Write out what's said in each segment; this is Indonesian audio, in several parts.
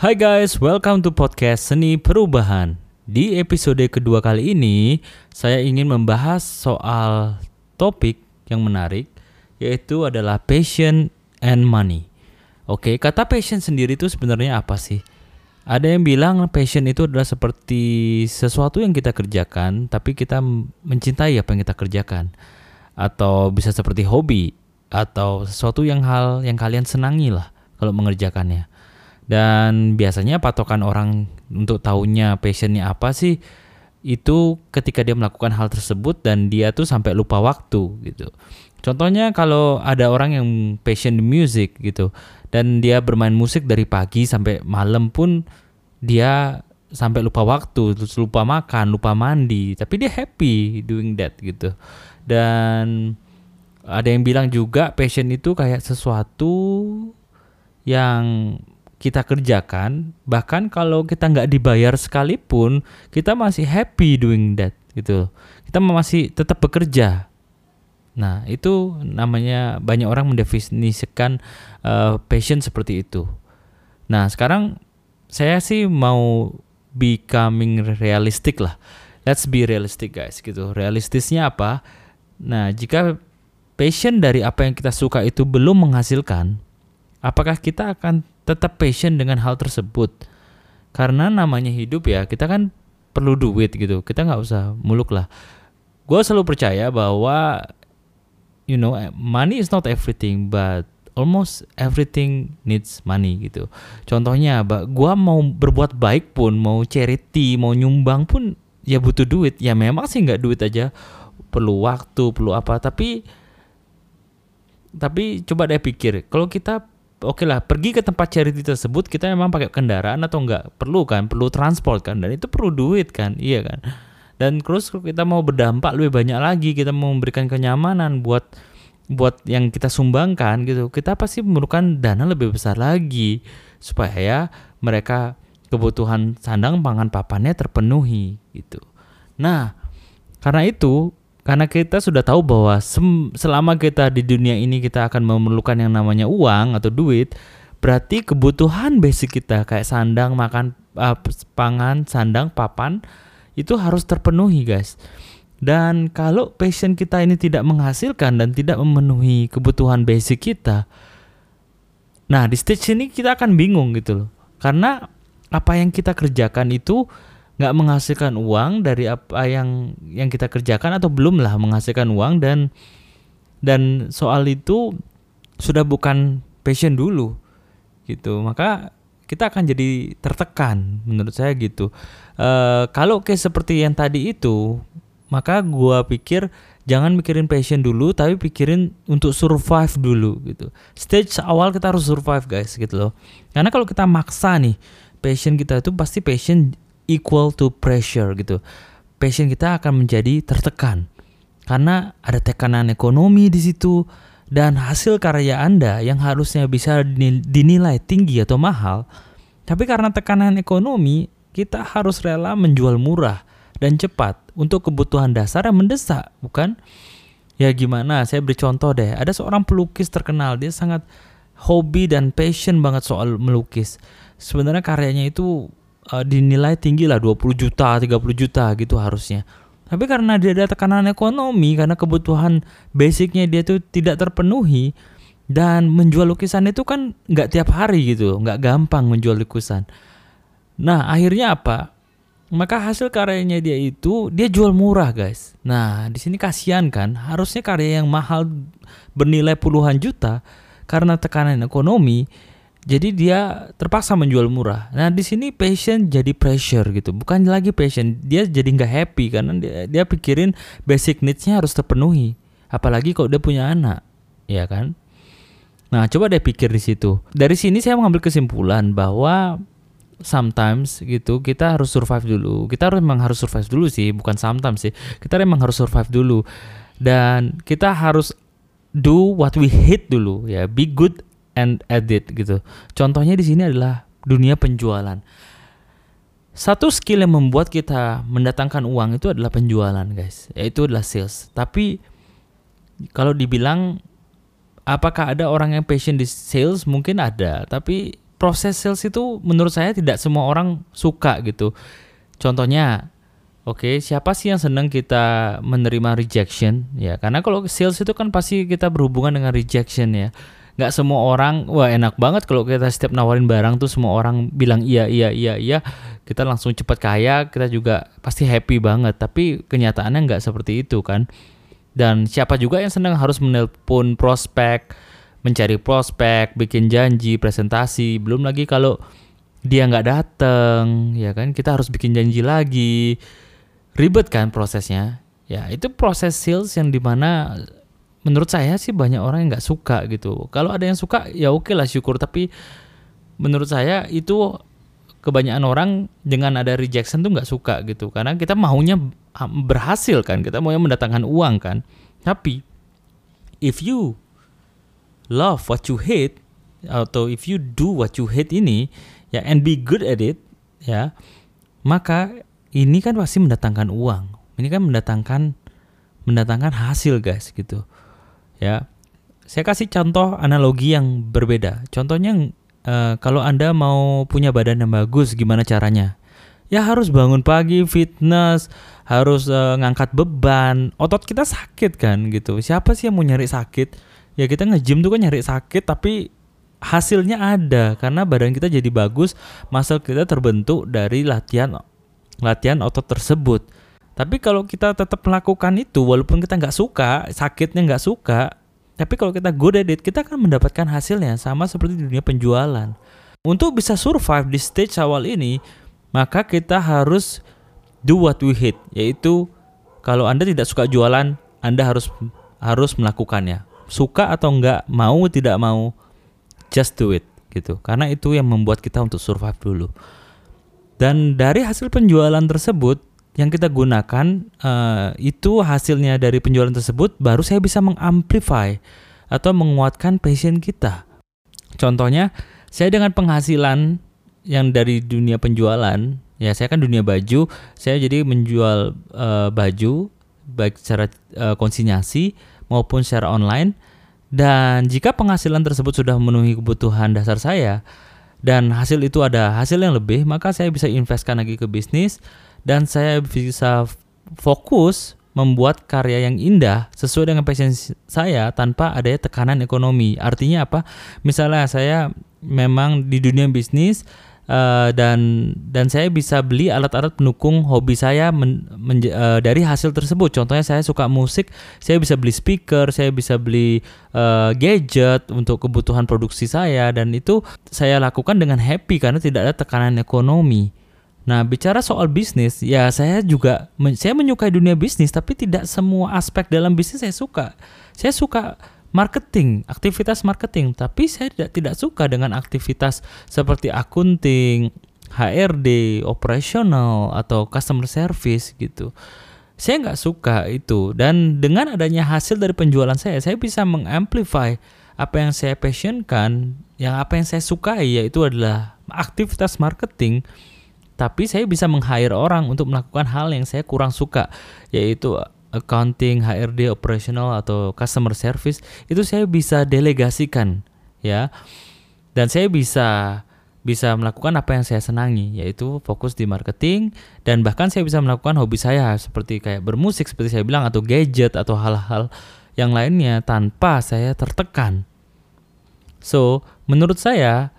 Hai guys, welcome to podcast Seni Perubahan. Di episode kedua kali ini, saya ingin membahas soal topik yang menarik, yaitu adalah passion and money. Oke, kata passion sendiri itu sebenarnya apa sih? Ada yang bilang passion itu adalah seperti sesuatu yang kita kerjakan, tapi kita mencintai apa yang kita kerjakan, atau bisa seperti hobi, atau sesuatu yang hal yang kalian senangi lah kalau mengerjakannya. Dan biasanya patokan orang untuk tahunya passionnya apa sih itu ketika dia melakukan hal tersebut dan dia tuh sampai lupa waktu gitu. Contohnya kalau ada orang yang passion di music gitu dan dia bermain musik dari pagi sampai malam pun dia sampai lupa waktu, terus lupa makan, lupa mandi, tapi dia happy doing that gitu. Dan ada yang bilang juga passion itu kayak sesuatu yang kita kerjakan bahkan kalau kita nggak dibayar sekalipun kita masih happy doing that gitu. Kita masih tetap bekerja. Nah itu namanya banyak orang mendefinisikan uh, passion seperti itu. Nah sekarang saya sih mau becoming realistic lah. Let's be realistic guys gitu. Realistisnya apa? Nah jika passion dari apa yang kita suka itu belum menghasilkan apakah kita akan tetap passion dengan hal tersebut. Karena namanya hidup ya kita kan perlu duit gitu. Kita nggak usah muluk lah. Gue selalu percaya bahwa you know money is not everything but almost everything needs money gitu. Contohnya gue mau berbuat baik pun mau charity mau nyumbang pun ya butuh duit. Ya memang sih nggak duit aja. Perlu waktu perlu apa. Tapi tapi coba deh pikir kalau kita oke lah pergi ke tempat charity tersebut kita memang pakai kendaraan atau enggak? Perlu kan? Perlu transport kan? Dan itu perlu duit kan? Iya kan? Dan terus kita mau berdampak lebih banyak lagi kita mau memberikan kenyamanan buat buat yang kita sumbangkan gitu. Kita pasti memerlukan dana lebih besar lagi supaya mereka kebutuhan sandang pangan papannya terpenuhi gitu. Nah karena itu karena kita sudah tahu bahwa selama kita di dunia ini kita akan memerlukan yang namanya uang atau duit, berarti kebutuhan basic kita kayak sandang, makan, uh, pangan, sandang, papan itu harus terpenuhi, guys. Dan kalau passion kita ini tidak menghasilkan dan tidak memenuhi kebutuhan basic kita, nah di stage ini kita akan bingung gitu loh. Karena apa yang kita kerjakan itu nggak menghasilkan uang dari apa yang yang kita kerjakan atau belum lah menghasilkan uang dan dan soal itu sudah bukan passion dulu gitu. Maka kita akan jadi tertekan menurut saya gitu. E, kalau kayak seperti yang tadi itu maka gua pikir jangan mikirin passion dulu tapi pikirin untuk survive dulu gitu. Stage awal kita harus survive guys gitu loh. Karena kalau kita maksa nih passion kita itu pasti passion equal to pressure gitu. Passion kita akan menjadi tertekan karena ada tekanan ekonomi di situ dan hasil karya Anda yang harusnya bisa dinilai tinggi atau mahal, tapi karena tekanan ekonomi, kita harus rela menjual murah dan cepat untuk kebutuhan dasar yang mendesak, bukan? Ya gimana? Saya beri contoh deh. Ada seorang pelukis terkenal, dia sangat hobi dan passion banget soal melukis. Sebenarnya karyanya itu uh, dinilai tinggi lah 20 juta, 30 juta gitu harusnya. Tapi karena dia ada tekanan ekonomi, karena kebutuhan basicnya dia tuh tidak terpenuhi dan menjual lukisan itu kan nggak tiap hari gitu, nggak gampang menjual lukisan. Nah akhirnya apa? Maka hasil karyanya dia itu dia jual murah guys. Nah di sini kasihan kan, harusnya karya yang mahal bernilai puluhan juta karena tekanan ekonomi jadi dia terpaksa menjual murah. Nah di sini passion jadi pressure gitu, bukan lagi passion. Dia jadi nggak happy karena dia, dia pikirin basic needsnya harus terpenuhi. Apalagi kalau dia punya anak, ya kan? Nah coba deh pikir di situ. Dari sini saya mengambil kesimpulan bahwa sometimes gitu kita harus survive dulu. Kita harus memang harus survive dulu sih, bukan sometimes sih. Kita memang harus survive dulu dan kita harus do what we hate dulu ya. Be good and edit gitu. Contohnya di sini adalah dunia penjualan. Satu skill yang membuat kita mendatangkan uang itu adalah penjualan, guys. Yaitu adalah sales. Tapi kalau dibilang apakah ada orang yang passion di sales? Mungkin ada, tapi proses sales itu menurut saya tidak semua orang suka gitu. Contohnya, oke, okay, siapa sih yang senang kita menerima rejection? Ya, karena kalau sales itu kan pasti kita berhubungan dengan rejection ya. Nggak semua orang, wah enak banget kalau kita setiap nawarin barang tuh semua orang bilang iya, iya, iya, iya. Kita langsung cepat kaya, kita juga pasti happy banget. Tapi kenyataannya nggak seperti itu kan. Dan siapa juga yang senang harus menelpon prospek, mencari prospek, bikin janji, presentasi. Belum lagi kalau dia nggak dateng ya kan kita harus bikin janji lagi ribet kan prosesnya ya itu proses sales yang di mana menurut saya sih banyak orang yang nggak suka gitu. Kalau ada yang suka ya oke lah syukur. Tapi menurut saya itu kebanyakan orang dengan ada rejection tuh nggak suka gitu. Karena kita maunya berhasil kan. Kita maunya mendatangkan uang kan. Tapi if you love what you hate atau if you do what you hate ini ya and be good at it ya maka ini kan pasti mendatangkan uang. Ini kan mendatangkan mendatangkan hasil guys gitu ya. Saya kasih contoh analogi yang berbeda. Contohnya uh, kalau anda mau punya badan yang bagus gimana caranya? Ya harus bangun pagi fitness harus uh, ngangkat beban. Otot kita sakit kan gitu. Siapa sih yang mau nyari sakit? Ya kita nge-gym tuh kan nyari sakit tapi hasilnya ada. Karena badan kita jadi bagus, muscle kita terbentuk dari latihan latihan otot tersebut. Tapi kalau kita tetap melakukan itu walaupun kita nggak suka, sakitnya nggak suka, tapi kalau kita good at it, kita akan mendapatkan hasilnya sama seperti di dunia penjualan. Untuk bisa survive di stage awal ini, maka kita harus do what we hate, yaitu kalau Anda tidak suka jualan, Anda harus harus melakukannya. Suka atau enggak, mau tidak mau, just do it gitu karena itu yang membuat kita untuk survive dulu dan dari hasil penjualan tersebut yang kita gunakan uh, itu hasilnya dari penjualan tersebut baru saya bisa mengamplify atau menguatkan passion kita. Contohnya saya dengan penghasilan yang dari dunia penjualan ya saya kan dunia baju saya jadi menjual uh, baju baik secara uh, konsinyasi maupun secara online. Dan jika penghasilan tersebut sudah memenuhi kebutuhan dasar saya dan hasil itu ada hasil yang lebih, maka saya bisa investkan lagi ke bisnis dan saya bisa fokus membuat karya yang indah sesuai dengan passion saya tanpa adanya tekanan ekonomi. Artinya apa? Misalnya saya memang di dunia bisnis Uh, dan dan saya bisa beli alat-alat pendukung hobi saya men, men, uh, dari hasil tersebut. Contohnya saya suka musik, saya bisa beli speaker, saya bisa beli uh, gadget untuk kebutuhan produksi saya dan itu saya lakukan dengan happy karena tidak ada tekanan ekonomi. Nah, bicara soal bisnis, ya saya juga saya menyukai dunia bisnis tapi tidak semua aspek dalam bisnis saya suka. Saya suka marketing, aktivitas marketing, tapi saya tidak tidak suka dengan aktivitas seperti akunting, HRD, operasional atau customer service gitu. Saya nggak suka itu dan dengan adanya hasil dari penjualan saya, saya bisa mengamplify apa yang saya passionkan, yang apa yang saya sukai yaitu adalah aktivitas marketing. Tapi saya bisa meng-hire orang untuk melakukan hal yang saya kurang suka, yaitu accounting, HRD, operational atau customer service itu saya bisa delegasikan ya. Dan saya bisa bisa melakukan apa yang saya senangi yaitu fokus di marketing dan bahkan saya bisa melakukan hobi saya seperti kayak bermusik seperti saya bilang atau gadget atau hal-hal yang lainnya tanpa saya tertekan. So, menurut saya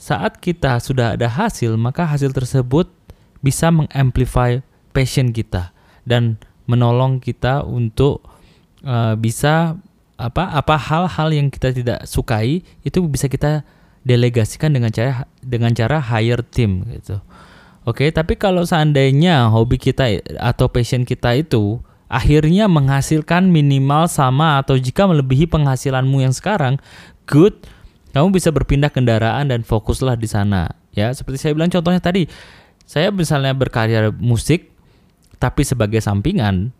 saat kita sudah ada hasil maka hasil tersebut bisa mengamplify passion kita dan menolong kita untuk uh, bisa apa apa hal-hal yang kita tidak sukai itu bisa kita delegasikan dengan cara dengan cara hire team gitu. Oke, tapi kalau seandainya hobi kita atau passion kita itu akhirnya menghasilkan minimal sama atau jika melebihi penghasilanmu yang sekarang, good, kamu bisa berpindah kendaraan dan fokuslah di sana. Ya, seperti saya bilang contohnya tadi, saya misalnya berkarya musik tapi sebagai sampingan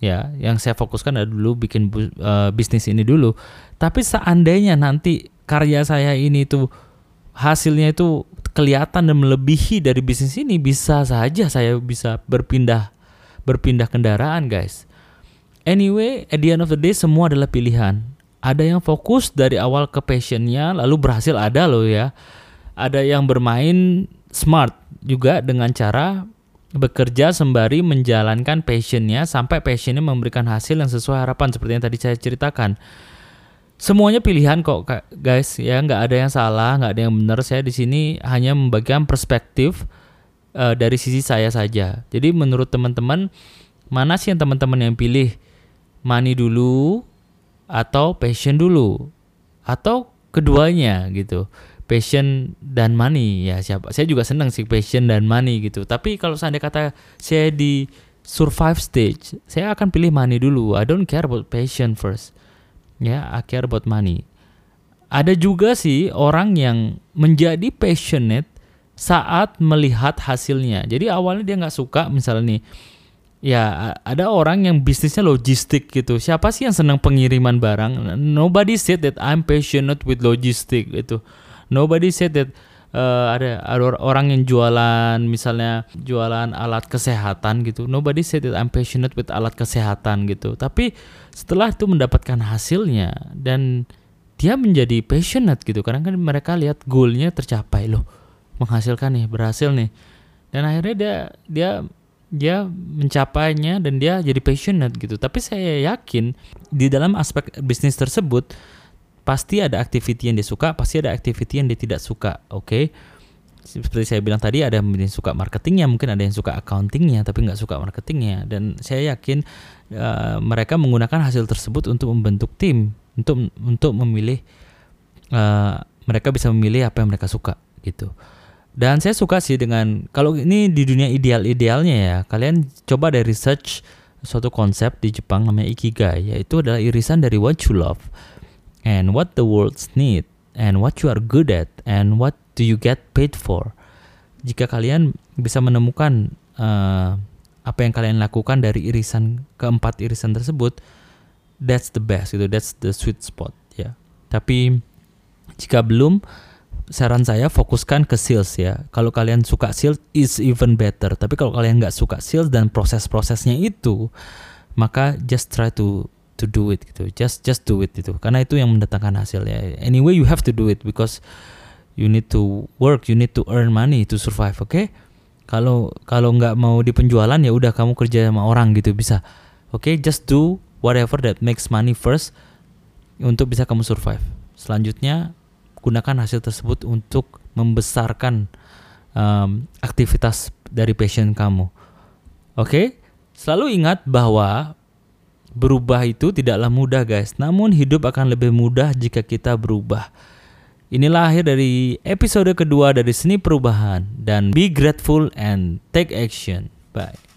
ya yang saya fokuskan adalah dulu bikin uh, bisnis ini dulu. Tapi seandainya nanti karya saya ini tuh hasilnya itu kelihatan dan melebihi dari bisnis ini bisa saja saya bisa berpindah berpindah kendaraan guys. Anyway at the end of the day semua adalah pilihan ada yang fokus dari awal ke passionnya lalu berhasil ada loh ya ada yang bermain smart juga dengan cara bekerja sembari menjalankan passionnya sampai passionnya memberikan hasil yang sesuai harapan seperti yang tadi saya ceritakan. Semuanya pilihan kok guys ya nggak ada yang salah nggak ada yang benar saya di sini hanya membagikan perspektif uh, dari sisi saya saja. Jadi menurut teman-teman mana sih yang teman-teman yang pilih money dulu atau passion dulu. Atau keduanya gitu. Passion dan money. Ya siapa saya juga senang sih passion dan money gitu. Tapi kalau seandainya kata saya di survive stage saya akan pilih money dulu. I don't care about passion first. Ya I care about money. Ada juga sih orang yang menjadi passionate saat melihat hasilnya. Jadi awalnya dia nggak suka misalnya nih ya ada orang yang bisnisnya logistik gitu. Siapa sih yang senang pengiriman barang? Nobody said that I'm passionate with logistic itu nobody said that uh, ada ada orang yang jualan misalnya jualan alat kesehatan gitu. Nobody said that I'm passionate with alat kesehatan gitu. Tapi setelah itu mendapatkan hasilnya dan dia menjadi passionate gitu. Karena kan mereka lihat goalnya tercapai. Loh menghasilkan nih berhasil nih. Dan akhirnya dia dia dia mencapainya dan dia jadi passionate gitu tapi saya yakin di dalam aspek bisnis tersebut pasti ada activity yang dia suka, pasti ada activity yang dia tidak suka. Oke. Okay? Seperti saya bilang tadi ada yang suka marketingnya, mungkin ada yang suka accountingnya, tapi nggak suka marketingnya. Dan saya yakin uh, mereka menggunakan hasil tersebut untuk membentuk tim, untuk untuk memilih uh, mereka bisa memilih apa yang mereka suka gitu. Dan saya suka sih dengan kalau ini di dunia ideal-idealnya ya, kalian coba dari research suatu konsep di Jepang namanya ikigai, yaitu adalah irisan dari what you love and what the world need and what you are good at and what do you get paid for. Jika kalian bisa menemukan uh, apa yang kalian lakukan dari irisan keempat irisan tersebut, that's the best gitu, that's the sweet spot ya. Tapi jika belum, saran saya fokuskan ke sales ya. Kalau kalian suka sales is even better. Tapi kalau kalian nggak suka sales dan proses-prosesnya itu, maka just try to to do it gitu just just do it itu karena itu yang mendatangkan hasil ya anyway you have to do it because you need to work you need to earn money to survive oke okay? kalau kalau nggak mau di penjualan ya udah kamu kerja sama orang gitu bisa oke okay? just do whatever that makes money first untuk bisa kamu survive selanjutnya gunakan hasil tersebut untuk membesarkan um, aktivitas dari passion kamu oke okay? selalu ingat bahwa Berubah itu tidaklah mudah guys, namun hidup akan lebih mudah jika kita berubah. Inilah akhir dari episode kedua dari Seni Perubahan dan be grateful and take action. Bye.